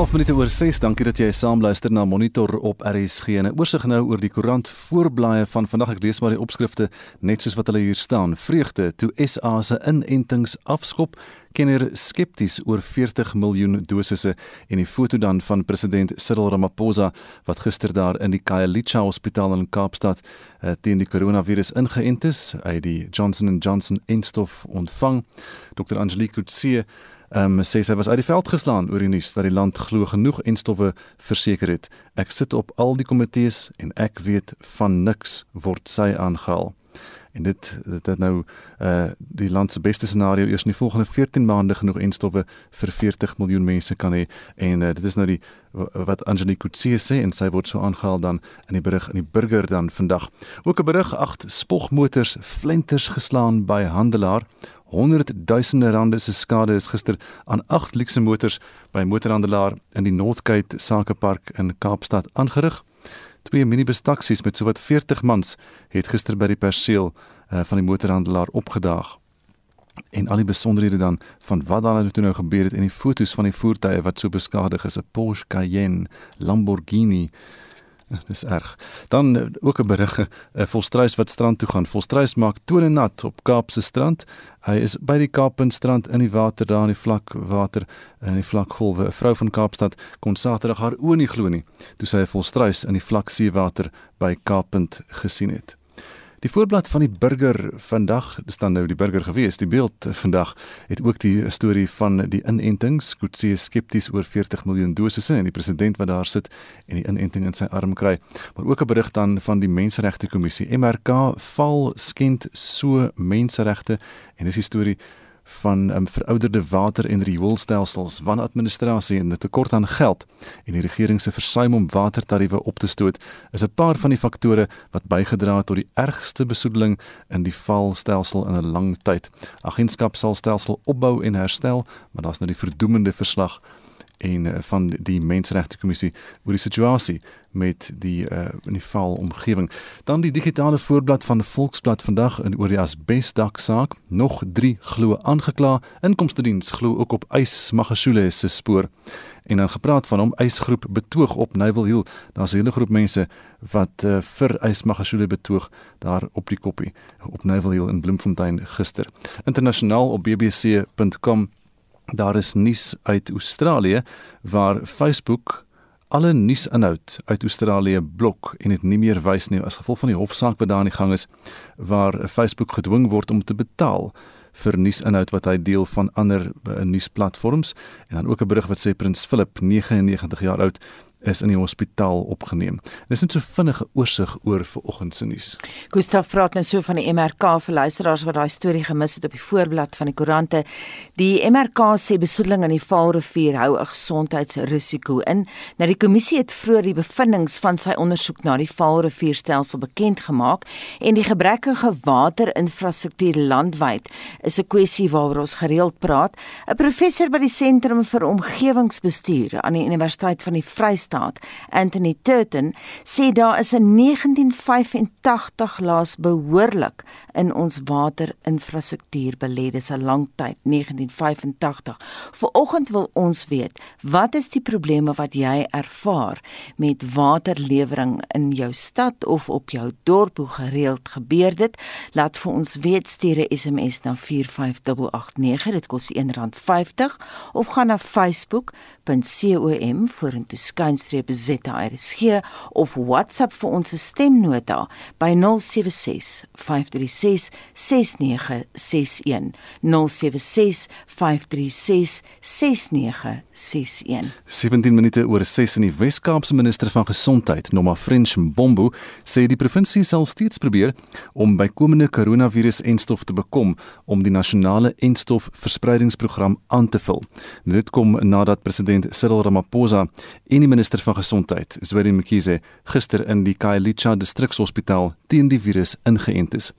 12 minute oor 6. Dankie dat jy saam luister na Monitor op RSG. 'n Oorsig nou oor die koerant voorblaaie van vandag. Ek lees maar die opskrifte net soos wat hulle hier staan. Vreugde toe SA se inentings afskop. Kenner skepties oor 40 miljoen dosisse en die foto dan van president Cyril Ramaphosa wat gister daar in die Khayelitsha Hospitaal in Kaapstad uh, teen die koronavirus ingeënt is. Het die Johnson & Johnson enstof ontvang. Dr. Angelique Kutse Ehm um, sê sy was uit die veld geslaan oor die nuus dat die land glo genoeg en stowwe verseker het. Ek sit op al die komitees en ek weet van niks word sy aangehaal. En dit dit het nou uh die land se beste scenario eers in die volgende 14 maande genoeg en stowwe vir 40 miljoen mense kan hê en uh, dit is nou die wat Angelique Kutsie sê en sy word so aangehaal dan in die berig in die burger dan vandag. Ook 'n berig agt spogmotors flenters geslaan by handelaar honderdduisende rande se skade is gister aan agt luukse motors by motorhandelaar in die Northgate Sakepark in Kaapstad aangerig. Twee minibus taksies met sowat 40 mans het gister by die perseel uh, van die motorhandelaar opgedaag. En al die besonderhede dan van wat daar nou toe nou gebeur het en die fotos van die voertuie wat so beskadig is, 'n Porsche Cayenne, Lamborghini, Dis erg. Dan eh, ook 'n berig, 'n eh, volstruis wat strand toe gaan. Volstruis maak tone nat op Kaapse strand. Hy is by die Kaappuntstrand in die water daar in die vlak water in die vlakgolwe. 'n Vrou van Kaapstad kon Saterdag haar oë nie glo nie toe sy 'n volstruis in die vlak seewater by Kaappunt gesien het. Die voorblad van die burger vandag, dis dan nou die burger gewees, die beeld vandag het ook die storie van die inentings, Kutse skepties oor 40 miljoen dosisse en die president wat daar sit en die inenting in sy arm kry. Maar ook 'n berig dan van die Menseregte Kommissie. MRK val skend so menseregte en dis die storie van um, verouderde water en rioolstelsels, wanadministrasie en 'n tekort aan geld en die regering se versuim om watertariewe op te stoot, is 'n paar van die faktore wat bygedra het tot die ergste besoedeling in die valstelsel in 'n lang tyd. Agentskap sal stelsel opbou en herstel, maar daar's nou die verdoemende verslag en uh, van die menseregte kommissie oor die situasie met die uh, in die val omgewing. Dan die digitale voorblad van Volksblad vandag in oor die asbesdak saak. Nog 3 glo aangekla. Inkomste diens glo ook op Eis Magashule se spoor. En dan gepraat van hom Eisgroep betoog op Nyvel Hill. Daar's 'n hele groep mense wat uh, vir Eis Magashule betoog daar op die koppie op Nyvel Hill in Bloemfontein gister. Internasionaal op bbc.com Daar is nuus uit Australië waar Facebook alle nuusinhoud uit Australië blok en dit nie meer wys nie. As gevolg van die hofsaak wat daar aan die gang is waar Facebook gedwing word om te betaal vir nuusinhoud wat hy deel van ander uh, nuusplatforms. En dan ook 'n berig wat sê Prins Philip 99 jaar oud is in die hospitaal opgeneem. Dis net so vinnige oorsig oor vanoggend se nuus. Gustav praat nou so van die MRK vir luisteraars wat daai storie gemis het op die voorblad van die koerante. Die MRK sê besoedeling in die Vaalrivier hou 'n gesondheidsrisiko in. Nou die kommissie het vroeër die bevindinge van sy ondersoek na die Vaalrivierstelsel bekend gemaak en die gebrekkige waterinfrastruktuur landwyd is 'n kwessie waaroor ons gereeld praat. 'n Professor by die Sentrum vir Omgewingsbestuur aan die Universiteit van die Vrystaat staat, Anthony Turton, sê daar is in 1985 laas behoorlik in ons waterinfrastruktuur belê. Dis 'n lang tyd, 1985. Vanoggend wil ons weet, wat is die probleme wat jy ervaar met waterlewering in jou stad of op jou dorp? Hoe gereeld gebeur dit? Laat vir ons weet, stuur 'n SMS na 45889. Dit kos R1.50 of gaan na facebook.com vorentoe skyn ZRSG of WhatsApp vir ons stemnota by 076 536 6961 076 536 6961 17 minute oor 6 in die Wes-Kaapse minister van gesondheid Noma French Mbombo sê die provinsie sal steeds probeer om bykomende koronavirus-enstof te bekom om die nasionale enstof verspreidingsprogram aan te vul. Dit kom nadat president Cyril Ramaphosa en die minister van gesondheid, Zweli Mkhize, gister in die Khayelitsha distrikshospitaal teen die virus ingeënt is.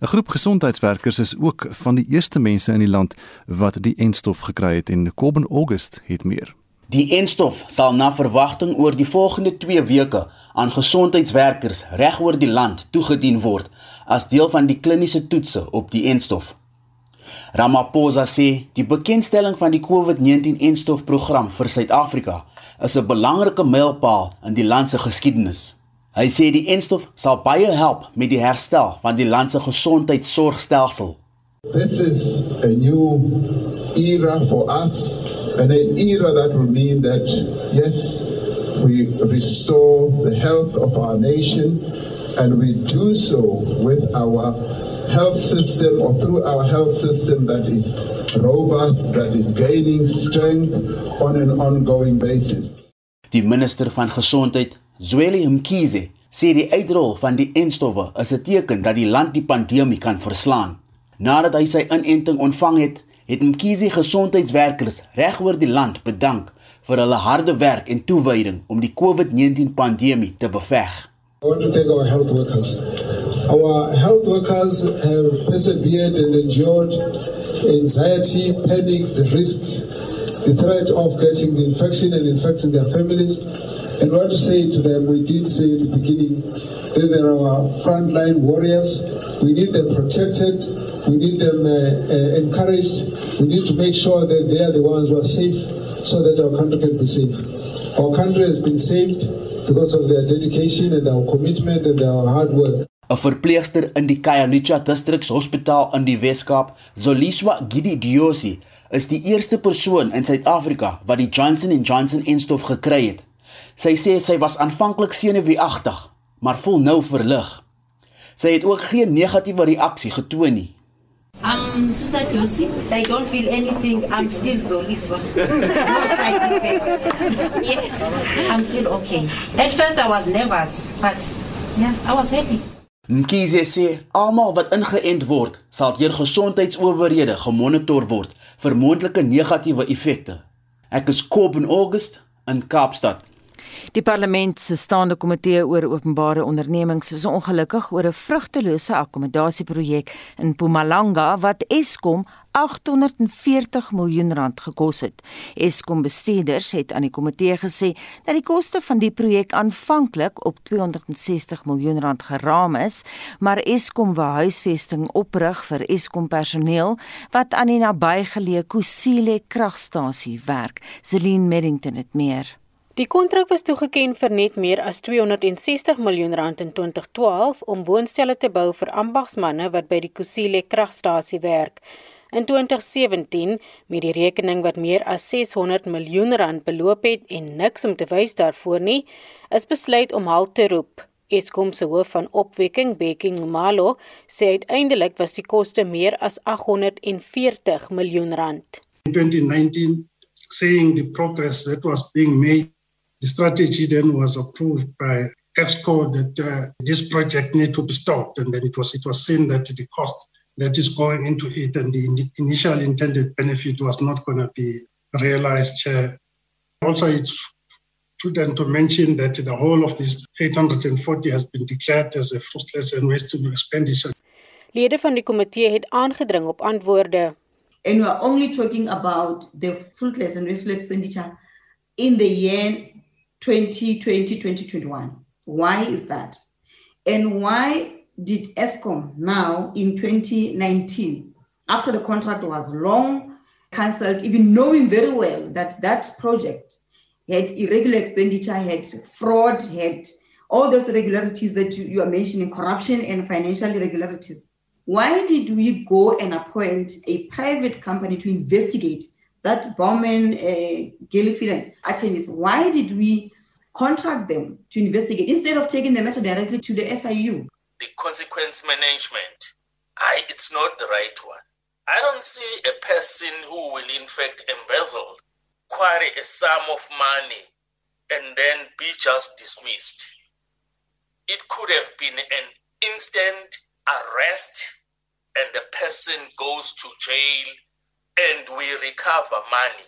'n Groep gesondheidswerkers is ook van die eerste mense in die land wat die enstof gekry het en Kobben August het meer. Die enstof sal na verwagting oor die volgende 2 weke aan gesondheidswerkers regoor die land toegedien word as deel van die kliniese toetse op die enstof. Ramaphosa sê die bekendstelling van die COVID-19-enstofprogram vir Suid-Afrika is 'n belangrike mylpaal in die land se geskiedenis. Hy sê die enstof sal baie help met die herstel van die land se gesondheidsorgstelsel. This is a new era for us and an era that will mean that yes we restore the health of our nation and we do so with our health system or through our health system that is robust, that is gaining strength on an ongoing basis. Die minister van gesondheid, Zweli Mkhize, sê die uitrol van die enstowwe is 'n teken dat die land die pandemie kan verslaan. Nadat hy sy inenting ontvang het, het Mkhize gesondheidswerkers regoor die land bedank vir hulle harde werk en toewyding om die COVID-19 pandemie te beveg. I want to thank our health workers. Our health workers have persevered and endured anxiety, panic, the risk, the threat of getting the infection and infecting their families. And what to say to them, we did say in the beginning that they are our frontline warriors. We need them protected. We need them uh, uh, encouraged. We need to make sure that they are the ones who are safe so that our country can be safe. Our country has been saved because of their dedication and their commitment and their hard work. 'n Verpleegster in die Khayelitsha District Hospitaal in die Weskaap, Zoliswa Gidi Diosi, is die eerste persoon in Suid-Afrika wat die Johnson & Johnson enstof gekry het. Sy sê sy was aanvanklik senuweeagtig, maar voel nou verlig. Sy het ook geen negatiewe reaksie getoon nie. Um, Sister Josie, I don't feel anything. I'm still Zoliswa. No side effects. Yes, I'm still okay. At first, I was nervous, but yeah, I was happy. Mkhize sê almal wat ingeënt word, sal deur gesondheidsowerhede gemonitor word vir moontlike negatiewe effekte. Ek is Kob in August in Kaapstad. Die parlement se staande komitee oor openbare ondernemings is ongelukkig oor 'n vrugtelose akkommodasieprojek in Mpumalanga wat Eskom 840 miljoen rand gekos het. Eskom bestuurders het aan die komitee gesê dat die koste van die projek aanvanklik op 260 miljoen rand geraam is, maar Eskom wou huisvesting oprig vir Eskom personeel wat aan die nabygeleë Kusile kragstasie werk. Celine Merrington het meer. Die kontrak was toegeken vir net meer as 260 miljoen rand in 2012 om woonstelle te bou vir ambagsmande wat by die Kusile kragstasie werk. In 2017, met die rekening wat meer as 600 miljoen rand beloop het en niks om te wys daarvoor nie, is besluit om halt te roep. Eskom se hoof van opwekking, Bekking Malo, sê uiteindelik was die koste meer as 840 miljoen rand. In 2019, saying the progress that was being made The strategy then was approved by EXCO that uh, this project need to be stopped, and then it was it was seen that the cost that is going into it and the in initial intended benefit was not going to be realized. Uh, also, it's prudent to mention that the whole of this 840 has been declared as a fruitless and wasteful expenditure. Lede van die komitee het aangedring op antwoorde. And we are only talking about the fruitless and wasteful expenditure in the year 2020 2021. Why is that? And why did ESCOM now in 2019, after the contract was long cancelled, even knowing very well that that project had irregular expenditure, had fraud, had all those irregularities that you, you are mentioning, corruption and financial irregularities. Why did we go and appoint a private company to investigate that Bowman, uh, attorneys? Why did we contract them to investigate instead of taking the matter directly to the SIU. The consequence management, I, it's not the right one. I don't see a person who will in fact embezzle, quarry a sum of money, and then be just dismissed. It could have been an instant arrest and the person goes to jail and we recover money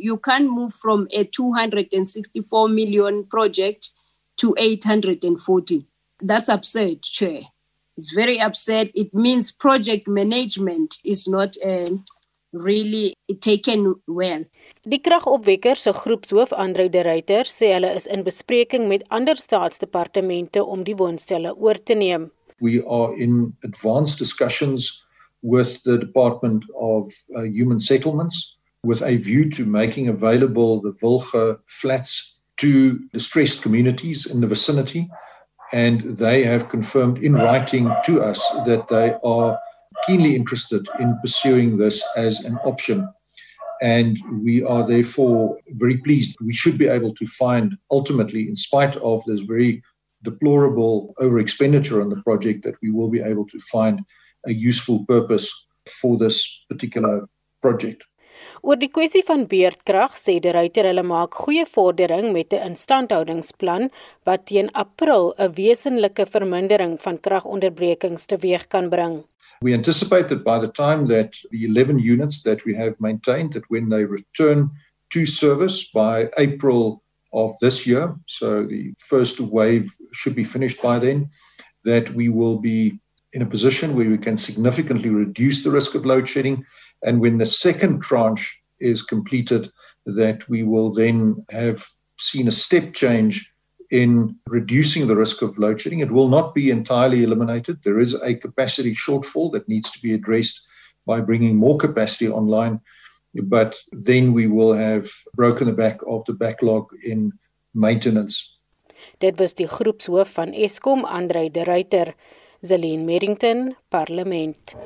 you can move from a 264 million project to 840. That's absurd, Chair. It's very absurd. It means project management is not uh, really taken well. Die kragopwekker se groepshoof Andre de Ruyter sê hulle is in bespreking met ander staatsdepartemente om die woonstelle oor te neem. We are in advanced discussions with the Department of uh, Human Settlements with a view to making available the Wilge flats to distressed communities in the vicinity. And they have confirmed in writing to us that they are keenly interested in pursuing this as an option. And we are therefore very pleased. We should be able to find, ultimately, in spite of this very deplorable over expenditure on the project, that we will be able to find a useful purpose for this particular project. Oor die kwessie van beerdkrag sê die ruiter hulle maak goeie vordering met 'n instandhoudingsplan wat teen April 'n wesenlike vermindering van kragonderbrekings teweeg kan bring. We anticipate that by the time that the 11 units that we have maintained that when they return to service by April of this year, so the first wave should be finished by then, that we will be in a position where we can significantly reduce the risk of load shedding. And when the second tranche is completed, that we will then have seen a step change in reducing the risk of load shedding. It will not be entirely eliminated. There is a capacity shortfall that needs to be addressed by bringing more capacity online. But then we will have broken the back of the backlog in maintenance. Dit was die groepshoof van Eskom, Andrei de Ruyter. Zelin Merrington, Parlament.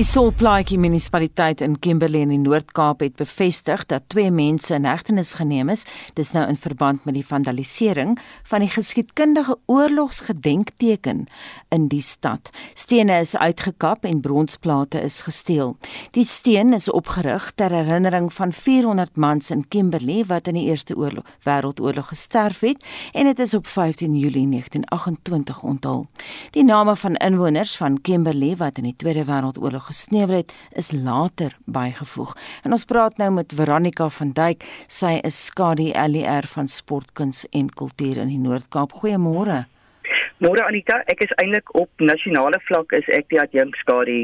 Die Solplaatjie munisipaliteit in Kimberley in die Noord-Kaap het bevestig dat twee mense in hegtenis geneem is, dis nou in verband met die vandalisering van die geskiedkundige oorlogsgedenkteken in die stad. Stene is uitgekap en bronsplate is gesteel. Die steen is opgerig ter herinnering van 400 mans in Kimberley wat in die Eerste Oorlog Wêreldoorlog gesterf het en dit is op 15 Julie 1928 onthul. Die name van inwoners van Kimberley wat in die Tweede Wêreldoorlog gesneuwer het, is later bygevoeg. En ons praat nou met Veronica van Duyk. Sy is skadu LER van Sportkuns en Kultuur in die Noord-Kaap. Goeiemôre. Môre Anita, ek is eintlik op nasionale vlak is ek die adjunk skadu.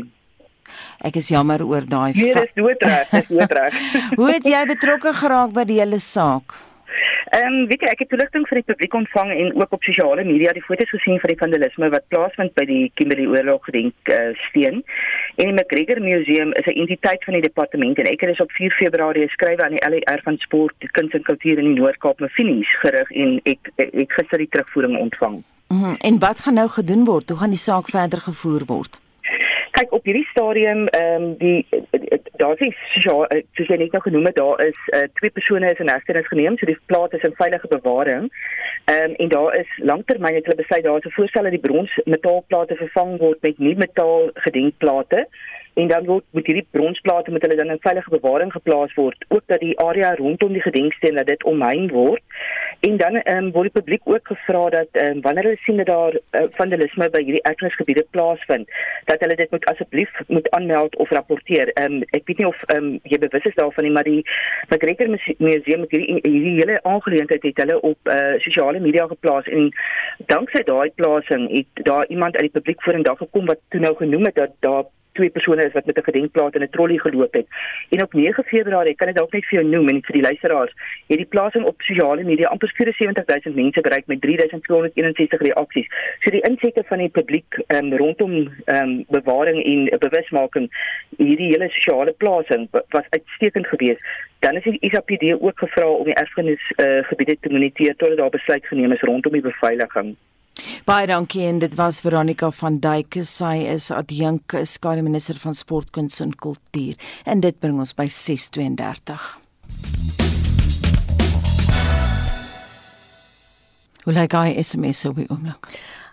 Ek is jammer oor daai. Nee, dis doodreg, dis doodreg. Hoe het jy betrokke geraak by die hele saak? Ehm um, weet jy ek het toeligting vir die publiek ontvang en ook op sosiale media die foto's gesien van die vandalisme wat plaasvind by die Kimberley Oorlog gedenk uh, steen. En die McGregor Museum is 'n entiteit van die departement en ek het op 4 Februarie geskryf aan die LER van Sport, Kuns en Kultuur in die Noord-Kaap me finies gerig en ek ek gister die terugvoering ontvang. Mm -hmm. En wat gaan nou gedoen word? Hoe gaan die saak verder gevoer word? Kyk op hierdie stadium ehm um, die daar is ja soos jy net nou genoem het daar is uh, twee persone is in hegtenis geneem so die plaas is in veilige bewaring. Ehm um, en daar is lanktermyn het hulle besluit daar is 'n voorstel dat die brons metaalplate vervang word met nuwe metaal gedenkplate en dan word met hierdie bronsplate met hulle dan in veilige bewaring geplaas word. Ook dat die area rondom die gedenksteen dat dit omheind word. En dan um, word die publiek ook gevra dat um, wanneer hulle sien dat daar uh, vandalisme by hierdie erfenisgebiede plaasvind dat hulle dit moet asseblief moet aanmeld of rapporteer. Um, ek weet nie of um, jy bewus is daarvan nie maar die McGregor Museum met hierdie hierdie hele aangeleentheid het hulle op uh, sosiale media geplaas. En danksy daai plasing het daar iemand uit die publiek vorendag gekom wat toe nou genoem het dat daar twee persone is wat met 'n gedenkplaat in 'n trolly geloop het. En op 9 Februarie, kan dit dalk net vir jou noem en vir die luisteraars, het die plasing op sosiale media amper 74000 mense bereik met 3261 reaksies. So die insette van die publiek um, rondom um, bewaring en bewusmaking hierdie hele sosiale plasing was uitstekend geweest. Dan is die ISAPD ook gevra om die erfenis uh, gebiede te moniteer totdat daar besluit geneem is rondom die beveiliging. Baie dankie en dit was Veronica van Duyke. Sy is adjunk skademinister van sport, kuns en kultuur. En dit bring ons by 6:32. Hoe lyk hy SMS op die oomblik?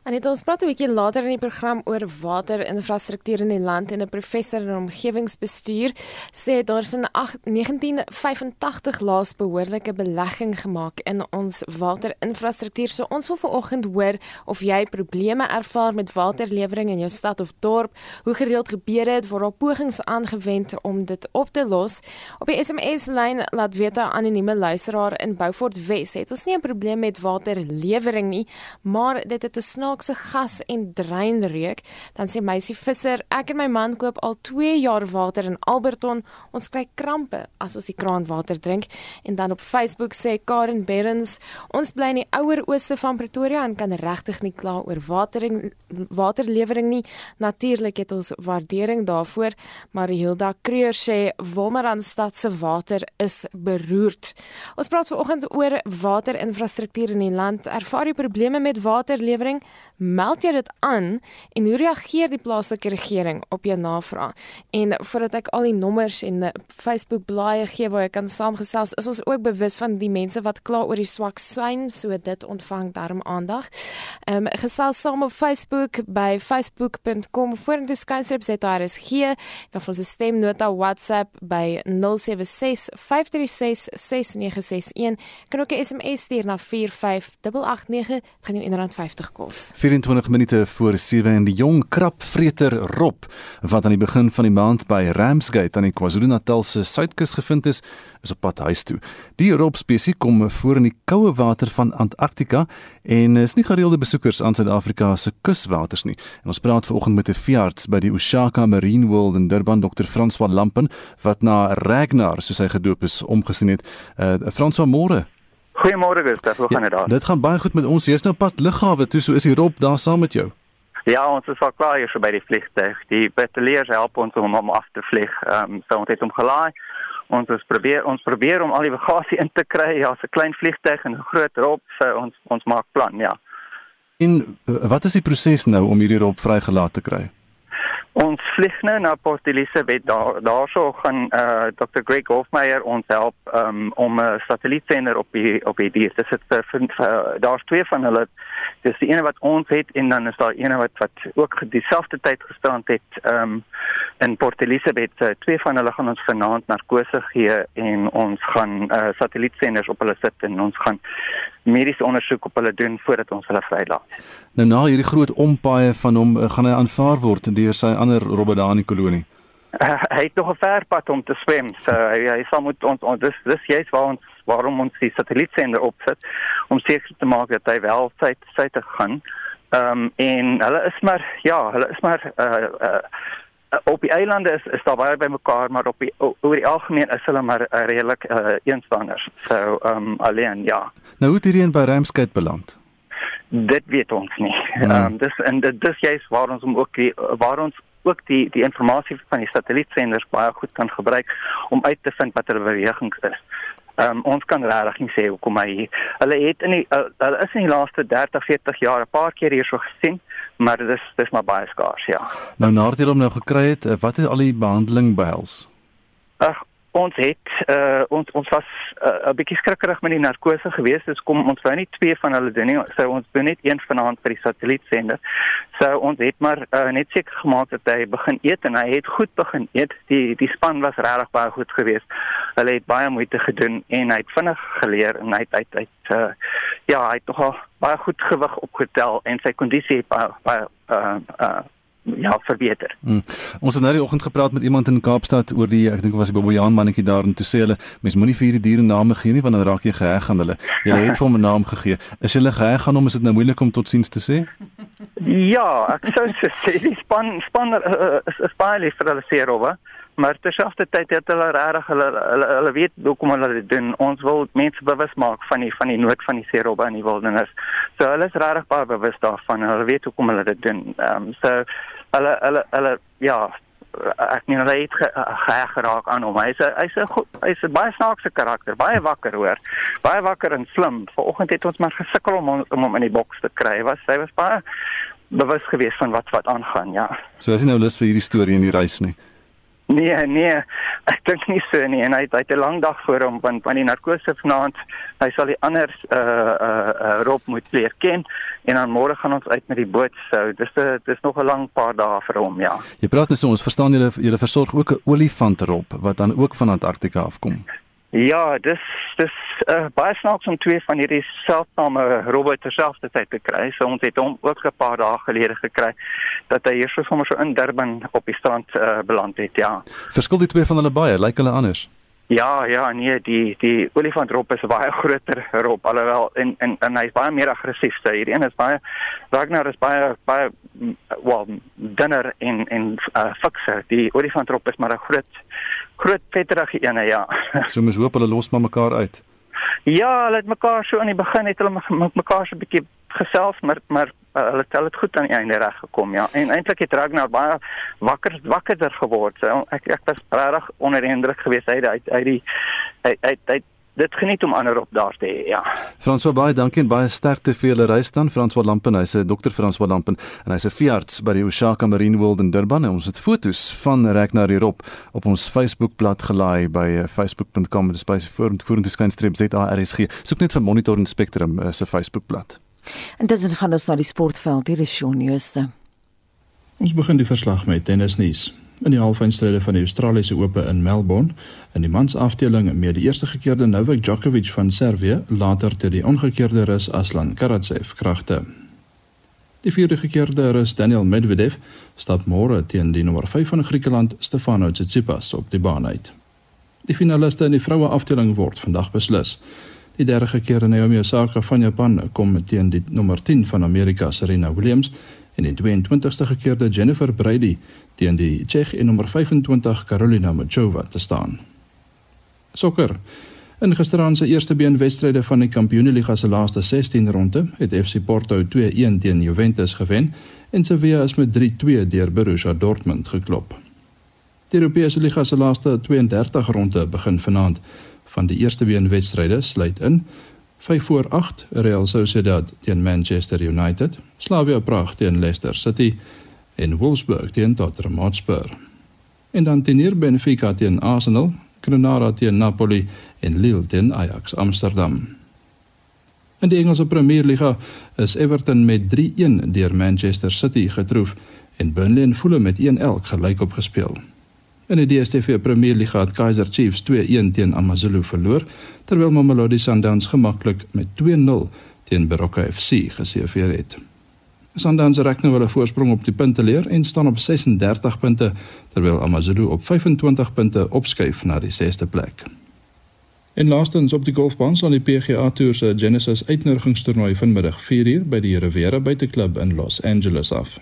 En dit ons praat 'n bietjie later in die program oor waterinfrastruktuur in die land en 'n professor in omgewingsbestuur sê daar is in 1985 laas behoorlike belegging gemaak in ons waterinfrastruktuur. So ons wil vanoggend hoor of jy probleme ervaar met waterlewering in jou stad of dorp, hoe gereeld gebeur dit, waar daar pogings aangewend om dit op te los. Op die SMS lyn laat weet 'n anonieme luisteraar in Beaufort Wes het ons nie 'n probleem met waterlewering nie, maar dit het 'n snaakse gas en dreinreuk. Dan sê meisie Visser, ek en my man koop al 2 jaar water in Alberton. Ons kry krampe as ons die kraanwater drink. En dan op Facebook sê Karen Berens, ons bly in die ouer ooste van Pretoria en kan regtig nie kla oor watering waterlewering nie. Natuurlik het ons waardering daarvoor, maar Hilda Kreur sê Wolmaranstad se water is beroerd. Ons praat vanoggend oor waterinfrastruktuur in die land. Ervaar jy probleme met waterlewering? Meld jy dit aan en hoe reageer die plaaslike regering op jou navraag? En voordat ek al die nommers en Facebook blaaie gee waar jy kan saamgesels, is ons ook bewus van die mense wat kla oor die swak swyn, so dit ontvang darm aandag. Ehm um, gesels saam op Facebook by facebook.com vorentoe skynstreep ZRSG. Jy kan vir ons 'n stemnota WhatsApp by 076 536 6961. Kan ook 'n SMS stuur na 45889. Dit gaan jou R1.50 kos. 24 minute voor 7 en die jong krapvreter Rob wat aan die begin van die maand by Ramsgate aan die KwaZulu-Natal se suidkus gevind is, is op pad huis toe. Die Rob spesies kom voor in die koue water van Antarktika en is nie gereelde besoekers aan Suid-Afrika se kuswaters nie. En ons praat vanoggend met 'n veearts by die Ushaka Marine World in Durban, Dr. François Lampen, wat na Ragnar, soos hy gedoop is, omgesien het. Uh François môre. Goeiemôre Gustav, hoe gaan dit daar? Dit gaan baie goed met ons. Jy's nou pad lughawe toe, so is die Rob daar saam met jou. Ja, ons is al klaar hier so by die vliegtuig. Die bataljoens help ons om hom af te vlieg. Ehm um, so ons het hom gelaai. Ons ons probeer ons probeer om al die bagasie in te kry. Ja, 'n klein vliegtuig en 'n groot Rob, so ons ons maak plan, ja. En wat is die proses nou om hierdie Rob vrygelaat te kry? Ons vlieg nou na Port Elizabeth daar daarso gaan uh, Dr Greg Hofmeyer ons help um, om 'n satellietsender op die op die dier. Dis dit uh, daar's twee van hulle. Dis die ene wat ons het en dan is daar ene wat wat ook dieselfde tyd gestaan het um, in Port Elizabeth. Uh, twee van hulle gaan ons vanaand narkose gee en ons gaan uh, satellietsenders op hulle sit en ons gaan mediese ondersoek op hulle doen voordat ons hulle vrylaat. Nou na hierdie groot ompaaie van hom uh, gaan hy aanvaar word deur sy ander robbe daar in die kolonie. Uh, hy het nog 'n ver pad om te swem. So hy, hy sal moet ons, ons dis dis juist waar ons waarom ons die satellietsender opsit om seker te maak dat hy wel tyd tyd te gaan. Ehm um, en hulle is maar ja, hulle is maar uh uh op die eilande is is daar baie bymekaar maar op die oor die algemeen is hulle maar uh, redelik uh, eensstanders. So ehm um, alleen ja. Nou hoe het hierdie een by Ramsgate beland? Dit weet ons nie. Hmm. Ehm um, dis en dit dis juist waar ons om ook die waar ons ook die die inligting van die satellietsenders baie goed kan gebruik om uit te vind wat hulle bewegings is. Ehm um, ons kan regtig nie sê hoekom hy hulle het in die uh, hulle is in die laaste 30 40 jaar 'n paar keer hierso gesien maar dit is dis maar baie skaars ja. Nou nadat jy hom nou gekry het, eh, wat het al die behandeling behels? Ag ons het uh, ons ons was uh, 'n uh, bietjie skrikkerig met die narkose geweest. Dis kom ons wou nie twee van hulle doen nie. So ons doen net een vanaand vir die satellietsender. So ons het maar uh, net seker gemaak dat hy begin eet en hy het goed begin eet. Die die span was regtig baie goed geweest. Hulle het baie moeite gedoen en hy het vinnig geleer en hy het uit uit uh, ja, hy het nogal baie goed gewig opgetel en sy kondisie het baie baie uh, uh, ja verbeter. Hmm. Ons het nou die oggend gepraat met iemand in Kaapstad oor die ek dink was die Bobbejaan mannetjie daar en toe sê hulle mens moenie vir hierdie diere name gee nie want dan raak jy geheg aan hulle. Jy het vir hom 'n naam gegee. Is hulle geheg aan hom is dit nou moeilik om totsiens te sê? Ja, ek sou sê die span span uh, is, is baie lief vir hulle seerowe. Maar terselfdertyd het hulle regtig hulle, hulle hulle weet hoekom hulle dit doen. Ons wil mense bewus maak van die van die nood van die seerobbe in die wildernis. So hulle is regtig baie bewus daarvan. Hulle weet hoekom hulle dit doen. Ehm um, so hulle hulle hulle ja ek meen hulle het geheg geraak aan hom. Hy's hy's 'n hy's 'n baie snaakse karakter, baie wakker hoor. Baie wakker en slim. Vanoggend het ons maar gesukkel om om hom in die boks te kry. Was hy was baie bewus geweest van wat wat aangaan, ja. So jy nou lus vir hierdie storie in die reis nie. Nee, nee. Ek dink nie so nie en hy het hy het 'n lang dag voor hom want van die narkose vanaand, hy sal die ander uh uh, uh Rob moet leer ken en dan môre gaan ons uit met die boot. So dis 'n dis nog 'n lang paar dae vir hom, ja. Jy praat net so ons verstaan julle julle versorg ook 'n olifant Rob wat dan ook van Antarktika afkom. Ja, dis dis uh, baie snaaks om twee van hierdie selfsame robbe terselfdertyd te kry. So ons het hom ook 'n paar dae gelede gekry dat hy hier sommer so in Durban op die strand uh, beland het, ja. Verskil die twee van hulle baie? Lyk hulle anders? Ja, ja, nee, die die olifantrop is baie groter rop alhoewel en en en hy's baie meer aggressief. So hierdie een is baie Wagner is baie baie wel dunner en en uh, fikser. Die olifantrop is maar 'n groot groot vetterige ene, ja. so mens hoop hulle los maar mekaar uit. Ja, hulle het mekaar so aan die begin het hulle mekaar so 'n bietjie gesels, maar maar uh, hulle het dit goed aan die einde reg gekom, ja. En eintlik het Ragnar baie wakker wakkerder geword. So ek ek was regtig onder die indruk geweest uit uit die hy hy hy dit geniet om ander op daar te hê, ja. François baie dankie en baie sterkte vir julle reis dan. François Lampen, hy's 'n dokter François Lampen en hy's 'n veearts by die Oshaka Marine World in Durban en ons het foto's van Ragnar hierop op ons Facebookblad gelaai by eh, facebook.com dis by vorentoe skynstreep ZARSG. Soek net vir Monitor en Spectrum uh, se Facebookblad. En dis gaan ons na die sportveld hier is Shaun Jooste. Ons begin die verslag met tennisnuus. In die halffinale van die Australiese Ope in Melbourne, in die mansafdeling met die eerste gekeerde Novak Djokovic van Servië, later te die ongekeerde Rus Aslan Karatsev kragte. Die vierde gekeerde Rus Daniel Medvedev stap môre teen die nommer 5 van Griekeland Stefanos Tsitsipas op die baan uit. Die finaliste in die vroue afdeling word vandag beslis. Die derde gekeerde Naomi Osaka van Japan kom teen die nommer 10 van Amerika Serena Williams en die 22ste gekeerde Jennifer Brady teen die Tsjech en nommer 25 Karolina Muchova te staan. Sokker. In gisteraand se eerste been wedstryde van die Kampioenligga se laaste 16 ronde het FC Porto 2-1 teen Juventus gewen en Sevilla is met 3-2 deur Borussia Dortmund geklop. Die Europese Liga se laaste 32 ronde begin vanaand. Van die eerste been wedstryde sluit in 5 voor 8 Real Sociedad teen Manchester United, Slavia Praag teen Leicester City en Wolfsburg teen Tottenham Hotspur. En dan teen Benfica teen Arsenal, Granada teen Napoli en Lille teen Ajax Amsterdam. In die Engelse Premier Liga is Everton met 3-1 deur Manchester City getroof en Burnley en Fulham met 1-1 gelyk opgespeel. In die DStv Premier Liga het Kaizer Chiefs 2-1 teen AmaZulu verloor, terwyl Mamelodi Sundowns gemaklik met 2-0 teen Baroka FC geseëvier het. Sundowns reik nou hulle voorsprong op die punteleer en staan op 36 punte, terwyl AmaZulu op 25 punte opskuif na die 6ste plek. En laastens op die golfbaan sal die PGA Tour se Genesis uitnodigingstoernooi vanmiddag 4uur by die Riviera Buiteklub in Los Angeles af.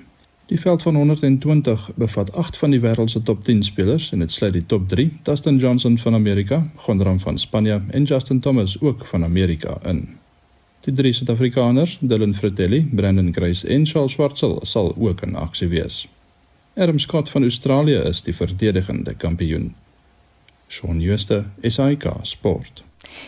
Die veld van 120 bevat 8 van die wêreld se top 10 spelers en dit sluit die top 3: Dustin Johnson van Amerika, Gon van Spanje en Justin Thomas ook van Amerika in. Die drie Suid-Afrikaners, Dylan Fratelli, Brandon Grace en Charles Schwartzel sal ook in aksie wees. Adam Scott van Australië is die verdedigende kampioen. Shaun Schuster, SAK Sport.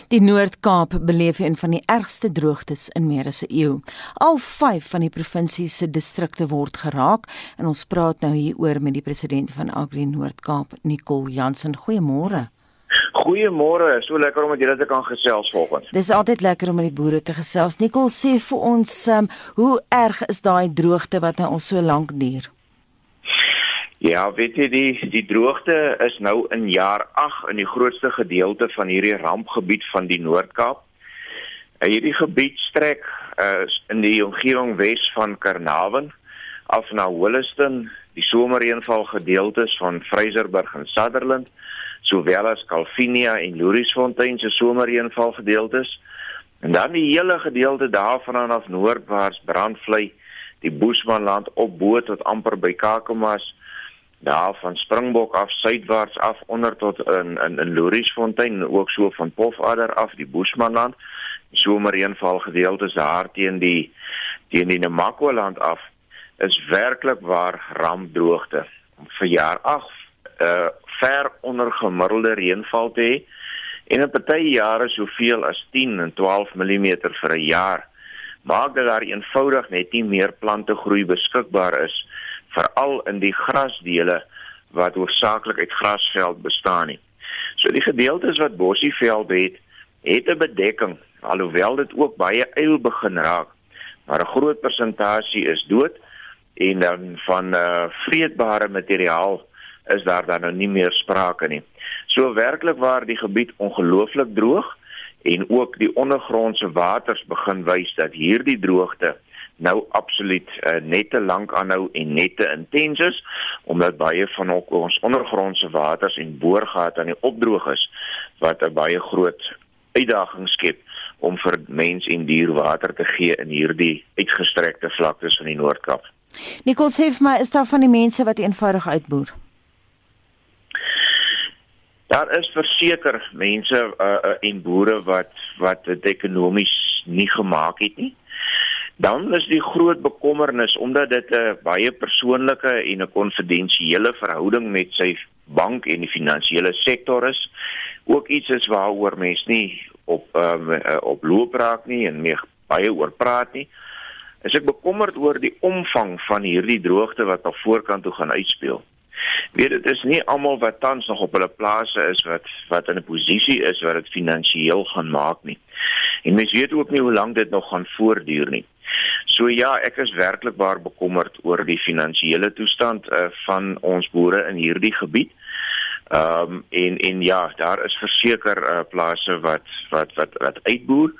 Die Noord-Kaap beleef een van die ergste droogtes in meer as 'n eeu. Al 5 van die provinsie se distrikte word geraak en ons praat nou hier oor met die president van Agri Noord-Kaap, Nicole Jansen. Goeiemôre. Goeiemôre, so lekker om met julle te kan gesels vanoggend. Dis altyd lekker om met die boere te gesels. Nicole sê vir ons, um, hoe erg is daai droogte wat nou al so lank duur? Ja, weet jy die die droogte is nou in jaar 8 in die grootste gedeelte van hierdie rampgebied van die Noord-Kaap. Uh, hierdie gebied strek uh, in die omgewing Wes van Carnarvon af na Holliston, die somerreënval gedeeltes van Fraserburg en Sutherland, sowel as Calvinia en Lourisfontein se somerreënval gedeeltes. En dan die hele gedeelte daarvan af noordwaarts Brandvlei, die Boesmanland op bo tot amper by Kakamas daar van Springbok af suidwaarts af onder tot in in in Louriesfontein ook so van Pofadder af die Boesmanland. Somerreënval gedeeltes daar teen die teen die Namakwa-land af is werklik waar rampdroogte. Vir jaar 8 uh ver onder gemiddelde reënval te hê. En in party jare soveel as 10 en 12 mm vir 'n jaar. Maak dat daar eenvoudig net nie meer plante groei beskikbaar is veral in die grasdele wat hoofsaaklik uit grasveld bestaan nie. So die gedeeltes wat bossieveld het, het 'n bedekking alhoewel dit ook baie eil begin raak. Maar 'n groot persentasie is dood en dan van uh vreedbare materiaal is daar dan nou nie meer sprake nie. So werklik waar die gebied ongelooflik droog en ook die ondergrondse waters begin wys dat hierdie droogte nou absoluut uh, net te lank aanhou en net te intens is omdat baie van ons ondergrondse waters en boorgate aan die opdroog is wat 'n baie groot uitdaging skep om vir mens en dier water te gee in hierdie uitgestrekte vlaktes van die Noord-Kaap. Nicole sê vir my, is daar van die mense wat eenvoudig uitboer? Daar is verseker mense uh, uh, en boere wat wat dit ekonomies nie gemaak het nie. Dan is die groot bekommernis omdat dit 'n baie persoonlike en 'n konfidensiële verhouding met sy bank en die finansiële sektor is, ook iets is waaroor mense nie op um, op loop raak nie en meer baie oor praat nie. Is ek bekommerd oor die omvang van hierdie droogte wat op voorkant toe gaan uitspeel. Weet dit is nie almal wat tans nog op hulle plase is wat wat in 'n posisie is wat dit finansiëel gaan maak nie. En mens weet ook nie hoe lank dit nog gaan voortduur nie. So ja, ek is werklik baie bekommerd oor die finansiële toestand uh, van ons boere in hierdie gebied. Ehm um, en en ja, daar is verseker uh, plase wat wat wat wat uitboer.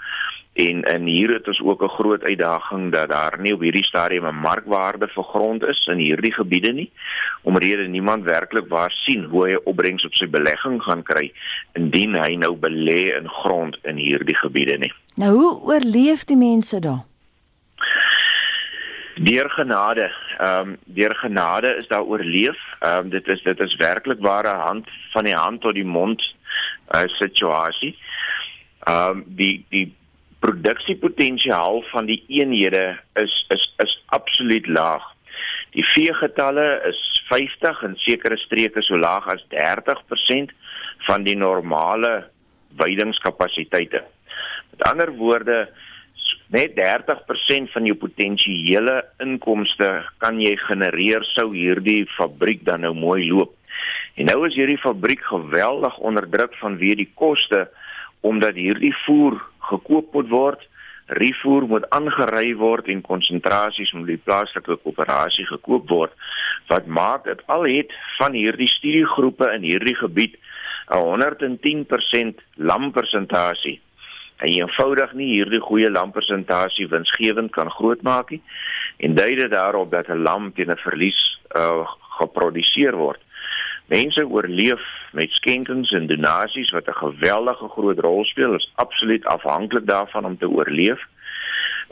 En en hier het ons ook 'n groot uitdaging dat daar nie op hierdie stadium 'n markwaarde vir grond is in hierdie gebiede nie. Omrede niemand werklik waar sien hoe hy opbrengs op sy belegging gaan kry indien hy nou belê in grond in hierdie gebiede nie. Nou hoe oorleef die mense daar? Deur genade. Ehm um, deur genade is daar oorleef. Ehm um, dit is dit is werklik ware hand van die hand tot die mond uh, situasie. Ehm um, die die produksiepotensiaal van die eenhede is is is absoluut laag. Die veegetalle is 50 en sekere streke so laag as 30% van die normale weidingskapasiteite. Met ander woorde net 30% van jou potensiële inkomste kan jy genereer sou hierdie fabriek dan nou mooi loop. En nou is hierdie fabriek geweldig onder druk vanweë die koste omdat hierdie voer gekoop moet word, refoer moet aangery word en konsentrasies moet die plaaslike koöperasie gekoop word wat maak dit al het van hierdie studiegroepe in hierdie gebied 'n 110% lampersentasie. En eenvoudig nie hierdie goeie lampersentasie winsgewend kan grootmaak nie en dui dit daarop dat 'n lam teen 'n verlies uh, geproduseer word. Mense oorleef met skenkings en donasies wat 'n geweldige groot rol speel. Is absoluut afhanklik daarvan om te oorleef.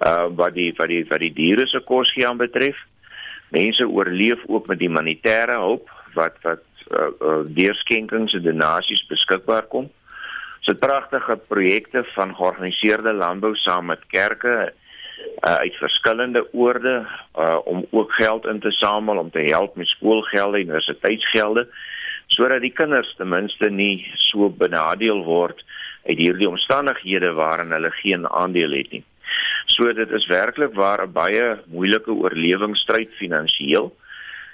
Uh wat die wat die wat die diere se kos gee aan betref. Mense oorleef ook met humanitêre hulp wat wat uh, uh deur skenkings en donasies beskikbaar kom. So pragtige projekte van georganiseerde landbou saam met kerke uh, uit verskillende oorde uh, om ook geld in te samel om te help met skoolgelde en universiteitsgelde sodat die kinders ten minste nie so benadeel word uit hierdie omstandighede waarin hulle geen aandeel het nie. So dit is werklik waar 'n baie moeilike oorlewingsstryd finansiëel.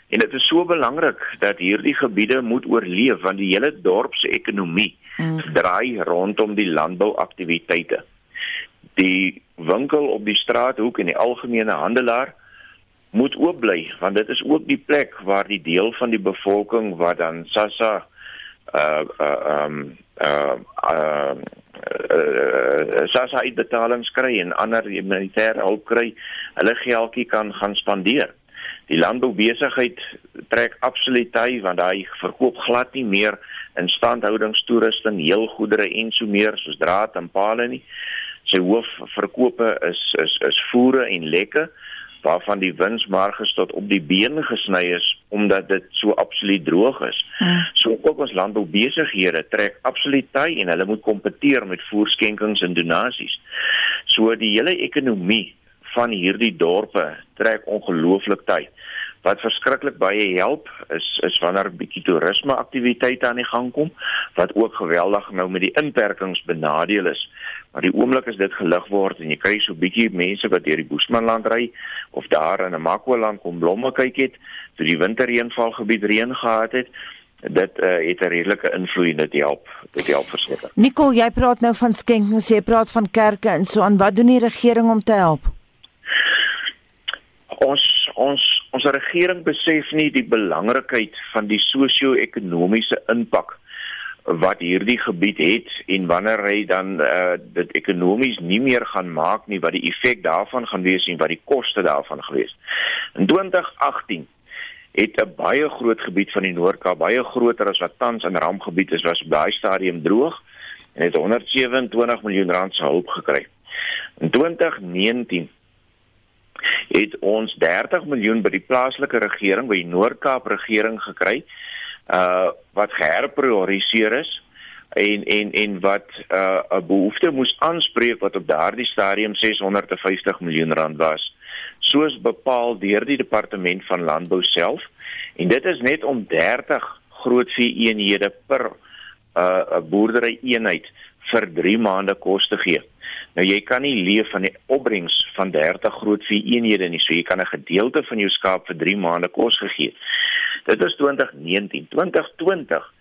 En dit is so belangrik dat hierdie gebiede moet oorleef want die hele dorp se ekonomie mm. draai rondom die landbouaktiwiteite. Die winkel op die straathoek en die algemene handelaar moet oop bly want dit is ook die plek waar die deel van die bevolking wat dan SASSA uh uh um uh uh, uh SASSA uitbetalings kry en ander humanitêre hulp kry, hulle geldjie kan gaan spandeer. Die landboubesigheid trek absoluut hy want hy verkoop glad nie meer instandhoudingstoerusting, heelgoedere en so meer soos draad en pale nie. Sy hoofverkope is is is voere en lekke waarvan die winsmarges tot op die been gesny is omdat dit so absoluut droog is. Hmm. So ook ons landboubesighede trek absoluut ty en hulle moet kompeteer met voorskenkings en donasies. So die hele ekonomie van hierdie dorpe trek ongelooflik ty. Wat verskriklik baie help is is wanneer 'n bietjie toerisme aktiwiteite aan die gang kom wat ook geweldig nou met die inperkings benadeel is. Maar die oomblik as dit gelig word en jy kry so bietjie mense wat deur die Boesmanland ry of daar in 'n Makwaland kom blomme kyk het, toe die winterreënvalgebied reën gehad het, dit uh, het 'n redelike invloed dit help. Dit help verseker. Nicole, jy praat nou van skenkings, jy praat van kerke en so aan. Wat doen die regering om te help? Ons ons ons regering besef nie die belangrikheid van die sosio-ekonomiese impak wat hierdie gebied het en wanneer hy dan uh, dit ekonomies nie meer gaan maak nie wat die effek daarvan gaan wees en wat die koste daarvan gewees. In 2018 het 'n baie groot gebied van die Noord-Kaap, baie groter as wat tans in rampgebied is, was daai stadium droog en het 127 miljoen rand se hulp gekry. In 2019 het ons 30 miljoen by die plaaslike regering, by die Noord-Kaap regering gekry uh wat geherprioriseer is en en en wat uh 'n behoefte moes aanspreek wat op daardie stadium 650 miljoen rand was soos bepaal deur die departement van landbou self en dit is net om 30 groot vee eenhede per uh 'n boerdery eenheid vir 3 maande kos te gee. Nou jy kan nie leef van die opbrengs van 30 groot vee eenhede nie, so jy kan 'n gedeelte van jou skaap vir 3 maande kos gegee. Dit is 2019, 2020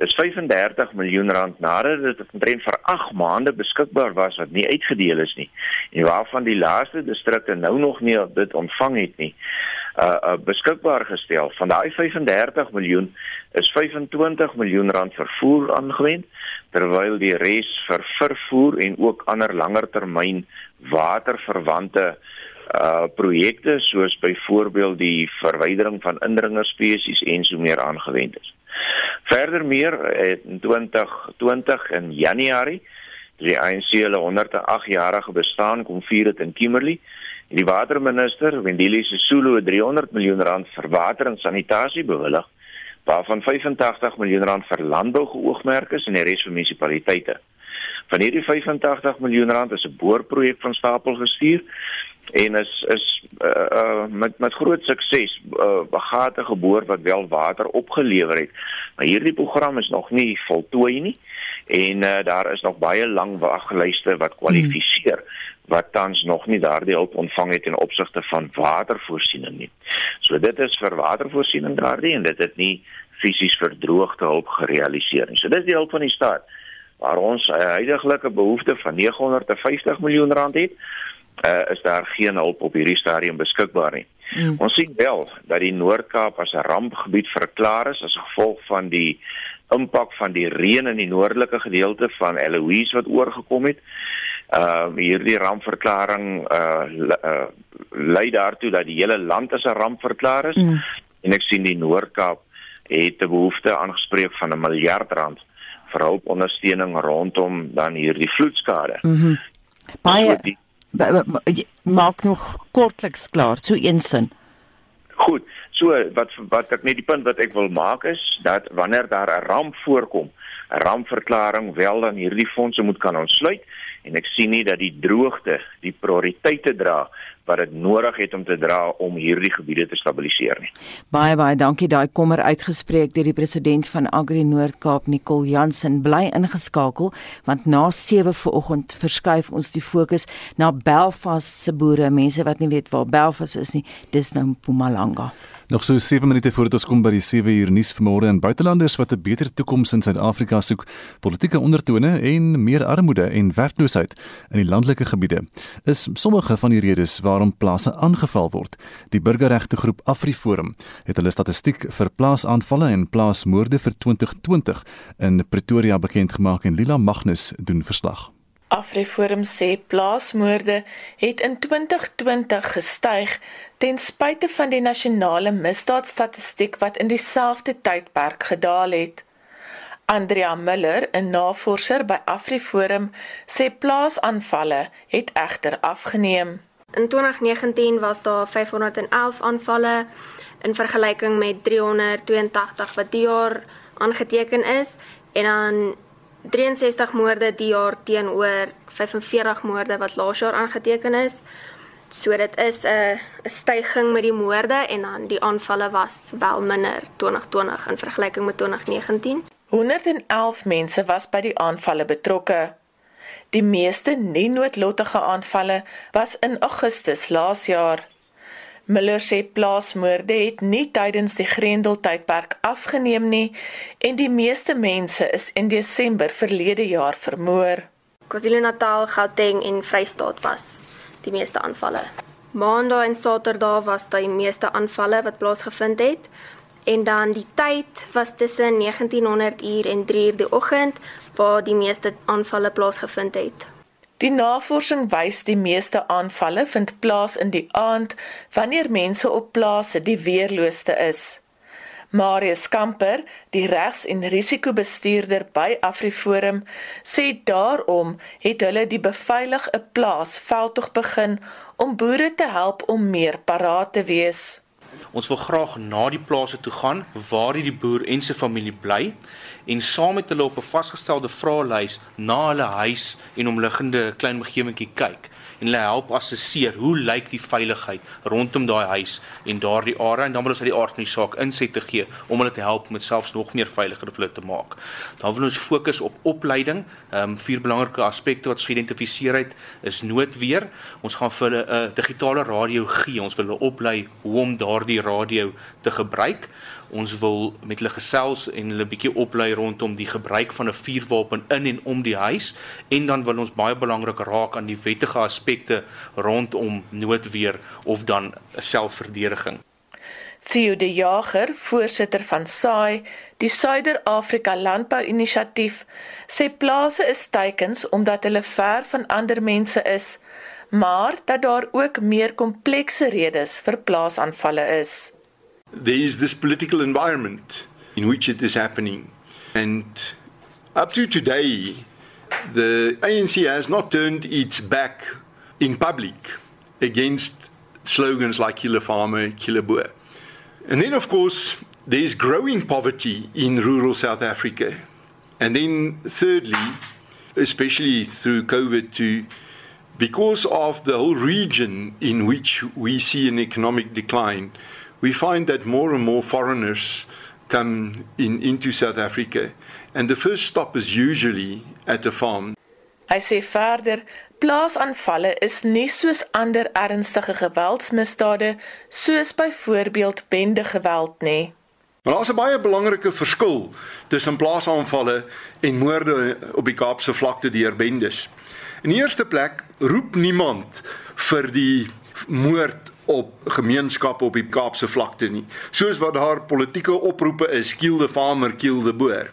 is 35 miljoen rand nadat dit omtrent vir 8 maande beskikbaar was wat nie uitgedeel is nie. En waarvan die laaste distrikte nou nog nie dit ontvang het nie. Uh, uh beskikbaar gestel. Van daai 35 miljoen is 25 miljoen rand vir voer aangewend terwyl die res vir vervoer en ook ander langer termyn waterverwante uh projekte soos byvoorbeeld die verwydering van indringerspesies en so meer aangewend is. Verder meer in 2020 in Januarie die ANC hulle 108 jarige bestaan kom vier dit in Kimberley die waterminister Wendile Sisulu 300 miljoen rand vir water en sanitasie bewillig waarvan 85 miljoen rand vir landbou geoogmerk is en die res vir munisipaliteite. Van hierdie 85 miljoen rand is 'n boorprojek van stapel gestuur en is is uh, uh, met met groot sukses uh, begate geboor wat wel water opgelewer het. Maar hierdie program is nog nie voltooi nie en uh, daar is nog baie lang waglyste wat kwalifiseer. Wat tans nog nie daardie hulp ontvang het in opsigte van watervoorsiening nie. So dit is vir watervoorsiening daardie en dit het nie fisies vir droogte hulp gerealiseer nie. So dis die hulp van die staat waar ons 'n uh, huidige behoefte van 950 miljoen rand het, uh, is daar geen hulp op hierdie stadium beskikbaar nie. Mm. Ons sien wel dat die Noord-Kaap as 'n rampgebied verklaar is as gevolg van die impak van die reën in die noordelike gedeelte van Eloise wat oorgekom het uh hierdie rampverklaring uh, uh lei daartoe dat die hele land as 'n ramp verklaar is mm. en ek sien die Noord-Kaap het 'n behoefte aangespreek van 'n miljard rand vir hulpondersteuning rondom dan hierdie vloedskade. Mhm. Mm Baie maak nog kortliks klaar so eensin. Goed. So wat wat ek net die punt wat ek wil maak is dat wanneer daar 'n ramp voorkom, 'n rampverklaring wel dan hierdie fondse moet kan ontsluit en ek sien nie dat die droogte die prioriteite dra wat dit nodig het om te dra om hierdie gebiede te stabiliseer nie. Baie baie dankie daai kommer uitgespreek deur die president van Agri Noord-Kaap Nicole Jansen bly ingeskakel want na 7 vanoggend verskuif ons die fokus na Belfast se boere, mense wat nie weet waar Belfast is nie, dis nou Mpumalanga. Nog so 7 minute voordat ons kom by die 7 uur nuus vanmôre en buitelanders wat 'n beter toekoms in Suid-Afrika soek, politieke ondertone en meer armoede en werkloosheid in die landelike gebiede. Is sommige van die redes waarom plase aangeval word. Die burgerregte groep AfriForum het hulle statistiek vir plaasaanvalle en plaasmoorde vir 2020 in Pretoria bekend gemaak en Lila Magnus doen verslag. AfriForum sê plaasmoorde het in 2020 gestyg ten spyte van die nasionale misdaadstatistiek wat in dieselfde tydperk gedaal het. Andrea Miller, 'n navorser by AfriForum, sê plaasaanvalle het egter afgeneem. In 2019 was daar 511 aanvalle in vergelyking met 382 wat die jaar aangeteken is en dan 63 moorde die jaar teenoor 45 moorde wat laas jaar aangeteken is. So dit is 'n 'n styging met die moorde en dan die aanvalle was wel minder 2020 in vergelyking met 2019. 111 mense was by die aanvalle betrokke. Die meeste nie-noodlottige aanvalle was in Augustus laas jaar. Miller sê plaasmoorde het nie tydens die Grendeltydperk afgeneem nie en die meeste mense is in Desember verlede jaar vermoor. KwaZulu-Natal, Gauteng en Vrystaat was die meeste aanvalle. Maandag en Saterdag was die meeste aanvalle wat plaasgevind het en dan die tyd was tussen 1900 uur en 3 uur die oggend waar die meeste aanvalle plaasgevind het. Die navorsing wys die meeste aanvalle vind plaas in die aand wanneer mense op plase die weerlooste is. Marius Kamper, die regs- en risikobestuurder by AfriForum, sê daarom het hulle die beveilig 'n plaas veldtog begin om boere te help om meer paraat te wees. Ons wil graag na die plase toe gaan waar die boer en sy familie bly en saam met hulle op 'n vasgestelde vraelys na hulle huis en omliggende klein omgewingkie kyk en hulle help assesseer hoe lyk die veiligheid rondom daai huis en daardie area en dan wil ons uit die aard van die saak insette gee om hulle te help met selfs nog meer veiliger vir hulle te maak. Dan wil ons fokus op opleiding. Ehm um, vier belangrike aspekte wat ons geïdentifiseer het is noodweer. Ons gaan vir hulle 'n uh, digitale radio gee. Ons wil hulle oplei hoe om daardie radio te gebruik. Ons wil met hulle gesels en hulle bietjie oplei rondom die gebruik van 'n vuurwapen in en om die huis en dan wil ons baie belangrik raak aan die wettige aspekte rondom noodweer of dan selfverdediging. Theo de Jager, voorsitter van SAI, die Suider-Afrika Landbou-inisiatief, sê plase is teikens omdat hulle ver van ander mense is, maar dat daar ook meer komplekse redes vir plaasaanvalle is. There is this political environment in which it is happening. And up to today, the ANC has not turned its back in public against slogans like kill a farmer, kill a boer. And then, of course, there's growing poverty in rural South Africa. And then, thirdly, especially through COVID, to because of the whole region in which we see an economic decline, we find that more and more foreigners come in into South Africa and the first stop is usually at a farm. Hy sê verder, plaasaanvalle is nie soos ander ernstige geweldsmisdade soos byvoorbeeld bendegeweld nie. Maar daar's 'n baie belangrike verskil tussen plaasaanvalle en moorde op die Kaapse vlakte deur bendes. In die eerste plek roep niemand vir die moord op gemeenskappe op die Kaapse vlakte nie. Soos wat daar politieke oproepe is, kill the farmer, kill the boer.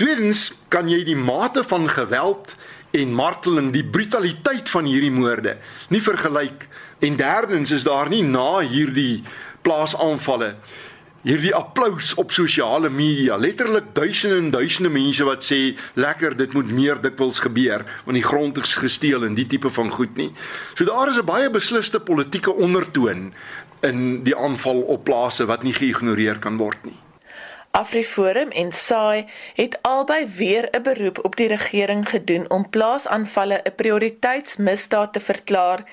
Tweedens kan jy die mate van geweld en marteling, die brutaliteit van hierdie moorde nie vergelyk. En derdens is daar nie na hierdie plaasaanvalle hierdie applous op sosiale media. Letterlik duisende en duisende mense wat sê lekker dit moet meer dikwels gebeur want die grond is gesteel en die tipe van goed nie. So daar is 'n baie besliste politieke ondertoon in die aanval op plase wat nie geïgnoreer kan word nie. AfriForum en SAI het albei weer 'n beroep op die regering gedoen om plaasaanvalle 'n prioriteitsmisdaad te verklaar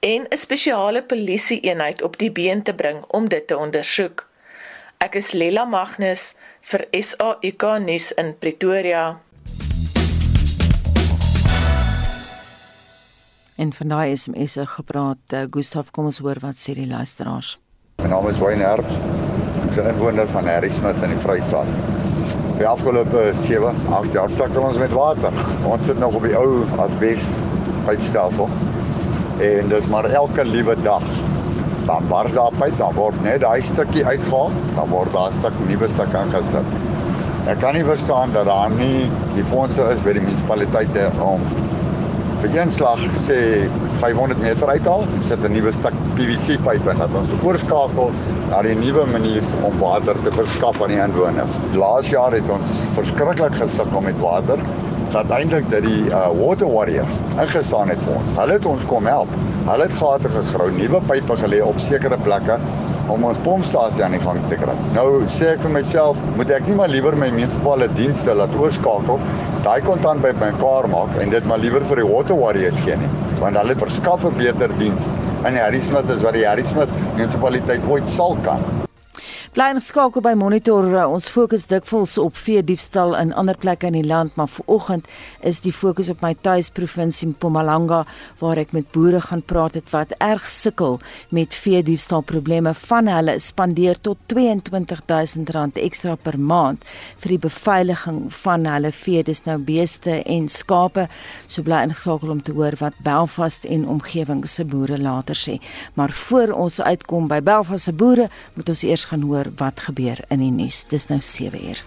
en 'n spesiale polisie-eenheid op die been te bring om dit te ondersoek. Ek is Lela Magnus vir SAK nuus in Pretoria. En van daai SMS se gepraat, uh, Gustaf, kom ons hoor wat sê die luisteraars. My naam is Wayne Herb. Ek is 'n inwoner van Harrismith in die Vrystaat. Die afgelope 7, 8 jaar sukkel ons met water. Ons sit nog op die ou asbes pypstelsel. En dis maar elke liewe dag dan bars daar pyp, dan word net daai stukkie uitgehaal, dan word daar 'n stuk nuwe stuk aangesit. Ek kan nie verstaan dat daar nie die fondse is by die munisipaliteite om vir een slag sê 500 meter uithaal, sit 'n nuwe stuk PVC pyp in dat ons oorskakel na die nuwe manier om water te verskaf aan die inwoners. Laas jaar het ons verskriklik gesukkel met water dat eintlik dat die uh, water warriors ingestaan het vir ons. Hulle het ons kom help. Hulle het gate gegrou, nuwe pype gelê op sekere plekke om ons pompstasie aan die gang te kry. Nou sê ek vir myself, moet ek nie maar liewer my munisipale dienste laat oorskakel, daai kontant by mekaar maak en dit maar liewer vir die water warriors gee nie, want hulle verskaf 'n beter diens in Harry Smith as wat die Harry Smith munisipaliteit ooit sal kan. Bly ingeskakel by Monitor. Ons fokus dikwels op vee diefstal in ander plekke in die land, maar vanoggend is die fokus op my tuisprovinsie Mpumalanga waar ek met boere gaan praat het wat erg sukkel met vee diefstal probleme. Van hulle spandeer tot R22000 ekstra per maand vir die beveiliging van hulle vee, dis nou beeste en skape. So bly ingeskakel om te hoor wat Belfast en omgewing se boere later sê. Maar voor ons uitkom by Belfast se boere, moet ons eers gaan hoor wat gebeur in die nuus. Dis nou 7 uur.